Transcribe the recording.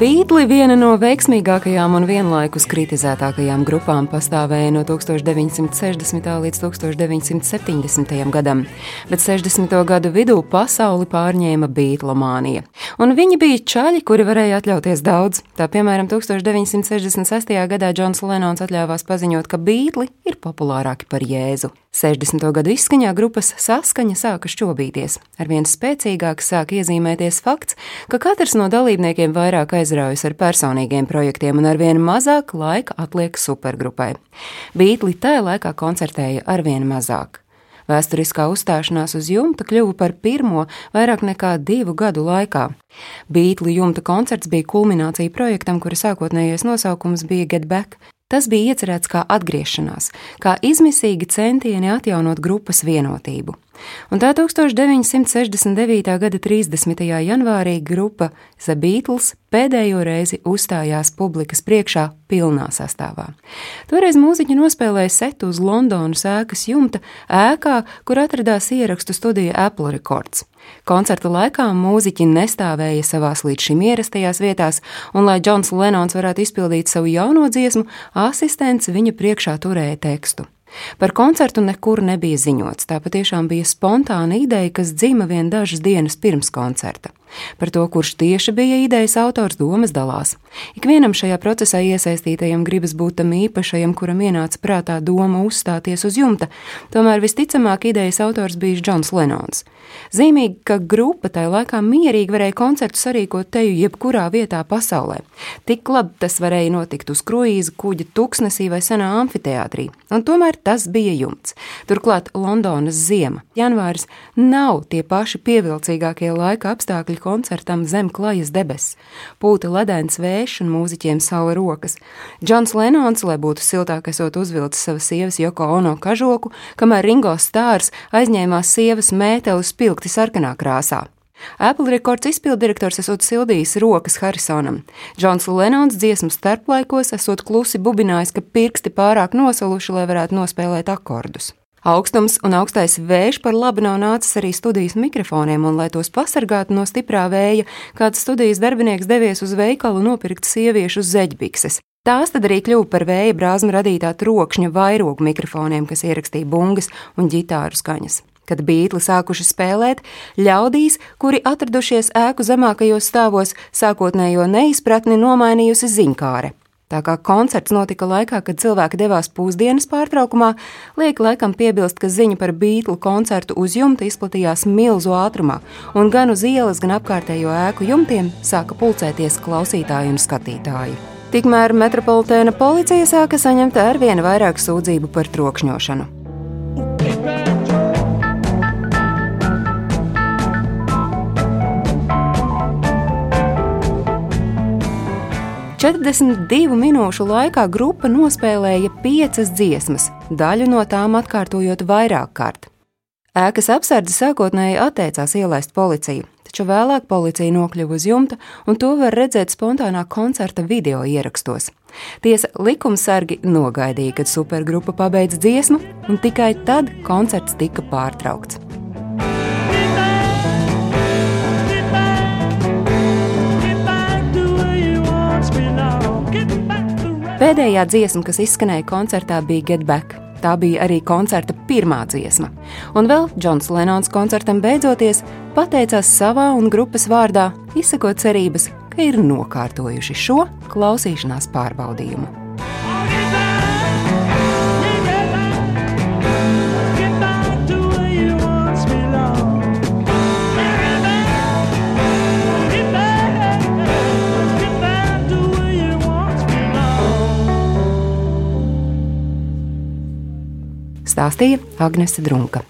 Beatli viena no veiksmīgākajām un vienlaikus kritizētākajām grupām pastāvēja no 1960. līdz 1970. gadam, bet 60. gadu vidū pasauli pārņēma beatlomānija. Un viņi bija čaļi, kuri varēja atļauties daudz. Tā piemēram, 1966. gadā Džons Lenons atļāvās paziņot, ka beatli ir populārāki par Jēzu. 60. gadu izskaņā grupas saskaņa sāka šķobīties. Arvien spēcīgāk sāk iezīmēties fakts, ka katrs no dalībniekiem vairāk aizraujas ar personīgiem projektiem un arvien mazāk laika atliek supergrupai. Beatli tajā laikā koncertēja arvien mazāk. Vēsturiskā uzstāšanās uz jumta kļuva par pirmo vairāk nekā divu gadu laikā. Beatli jumta koncerts bija kulminācija projektam, kura sākotnējais nosaukums bija Get Back, Tas bija iecerēts kā atgriešanās, kā izmisīgi centieni atjaunot grupas vienotību. Un tā 1969. gada 30. janvārī grupa The Beatles pēdējo reizi uzstājās publikas priekšā pilnā sastāvā. Toreiz mūziķi nospēlēja setu uz Londonas ēkas jumta, ēkā, kur atradās ierakstu studija Apple Records. Koncerta laikā mūziķi nestāvēja savās līdz šim ierastajās vietās, un, lai Džons Lenons varētu izpildīt savu jauno dziesmu, asistents viņa priekšā turēja tekstu. Par koncertu nekur nebija ziņots. Tā patiešām bija spontāna ideja, kas dzima vien dažas dienas pirms koncerta. Par to, kurš tieši bija idejas autors, domas dalās. Ikvienam šajā procesā iesaistītajam gribas būt tam īpašajam, kuram ienāca prātā doma uzstāties uz jumta, tomēr visticamāk idejas autors bija Džons Lenons. Zīmīgi, ka grupa tajā laikā mierīgi varēja koncertu sarīkot teju jebkurā vietā pasaulē. Tik labi tas varēja notikt uz kruīza, kuģa tuksnesī vai senā amfiteātrī, un tomēr tas bija jumts. Turklāt Londonas ziema, janvāris nav tie paši pievilcīgākie laika apstākļi koncertam zem klajas debesis. Pūta ledens vējš un mūziķiem sala rokas. Džons Lenons, lai būtu siltāk, esot uzvilcis savas sievas Joko Ono kažoku, kamēr Ringo Stārs aizņēmās sievas mētelis spilgti sarkanā krāsā. Apple rekords izpildirektors esot sildījis rokas Harisonam. Džons Lenons dziesmu starplaikos esot klusi bubinājis, ka pirksti pārāk nosaluši, lai varētu nospēlēt akordus. Augstums un augstais vējš par labu nav nācis arī studijas mikrofoniem, un, lai tos pasargātu no stiprā vēja, kāds studijas darbinieks devies uz veikalu nopirkt sieviešu zeķbikses. Tās tad arī kļuva par vēja brāzmu radītā trokšņa vairogu mikrofoniem, kas ierakstīja bungas un ģitāru skaņas. Kad Beatli sākuši spēlēt, ļaudīs, kuri atradušies ēku zemākajos stāvos, sākotnējo neizpratni nomainījusi ziņkāre. Tā kā koncerts notika laikā, kad cilvēki devās pusdienas pārtraukumā, liek laikam piebilst, ka ziņa par Beatlu koncertu uz jumta izplatījās milzu ātrumā, un gan uz ielas, gan apkārtējo ēku jumtiem sāka pulcēties klausītāji un skatītāji. Tikmēr metropolitēna policija sāka saņemt ar vien vairāk sūdzību par trokšņošanu. 42 minūšu laikā grupa nospēlēja piecas dziesmas, daļu no tām atkārtojot vairāk kārt. Ēkas apsardze sākotnēji atteicās ielaist policiju, taču vēlāk policija nokļuva uz jumta, un to var redzēt spontānā koncerta video ierakstos. Tiesa likumsargi nogaidīja, kad supergrupa pabeidz dziesmu, un tikai tad koncerts tika pārtraukts. Pēdējā dziesma, kas izskanēja koncertā, bija Get Back. Tā bija arī koncerta pirmā dziesma. Un vēl Džons Lenons koncertam beidzoties pateicās savā un grupas vārdā, izsakot cerības, ka ir nokārtojuši šo klausīšanās pārbaudījumu. Stāstīja Agnese Drunka.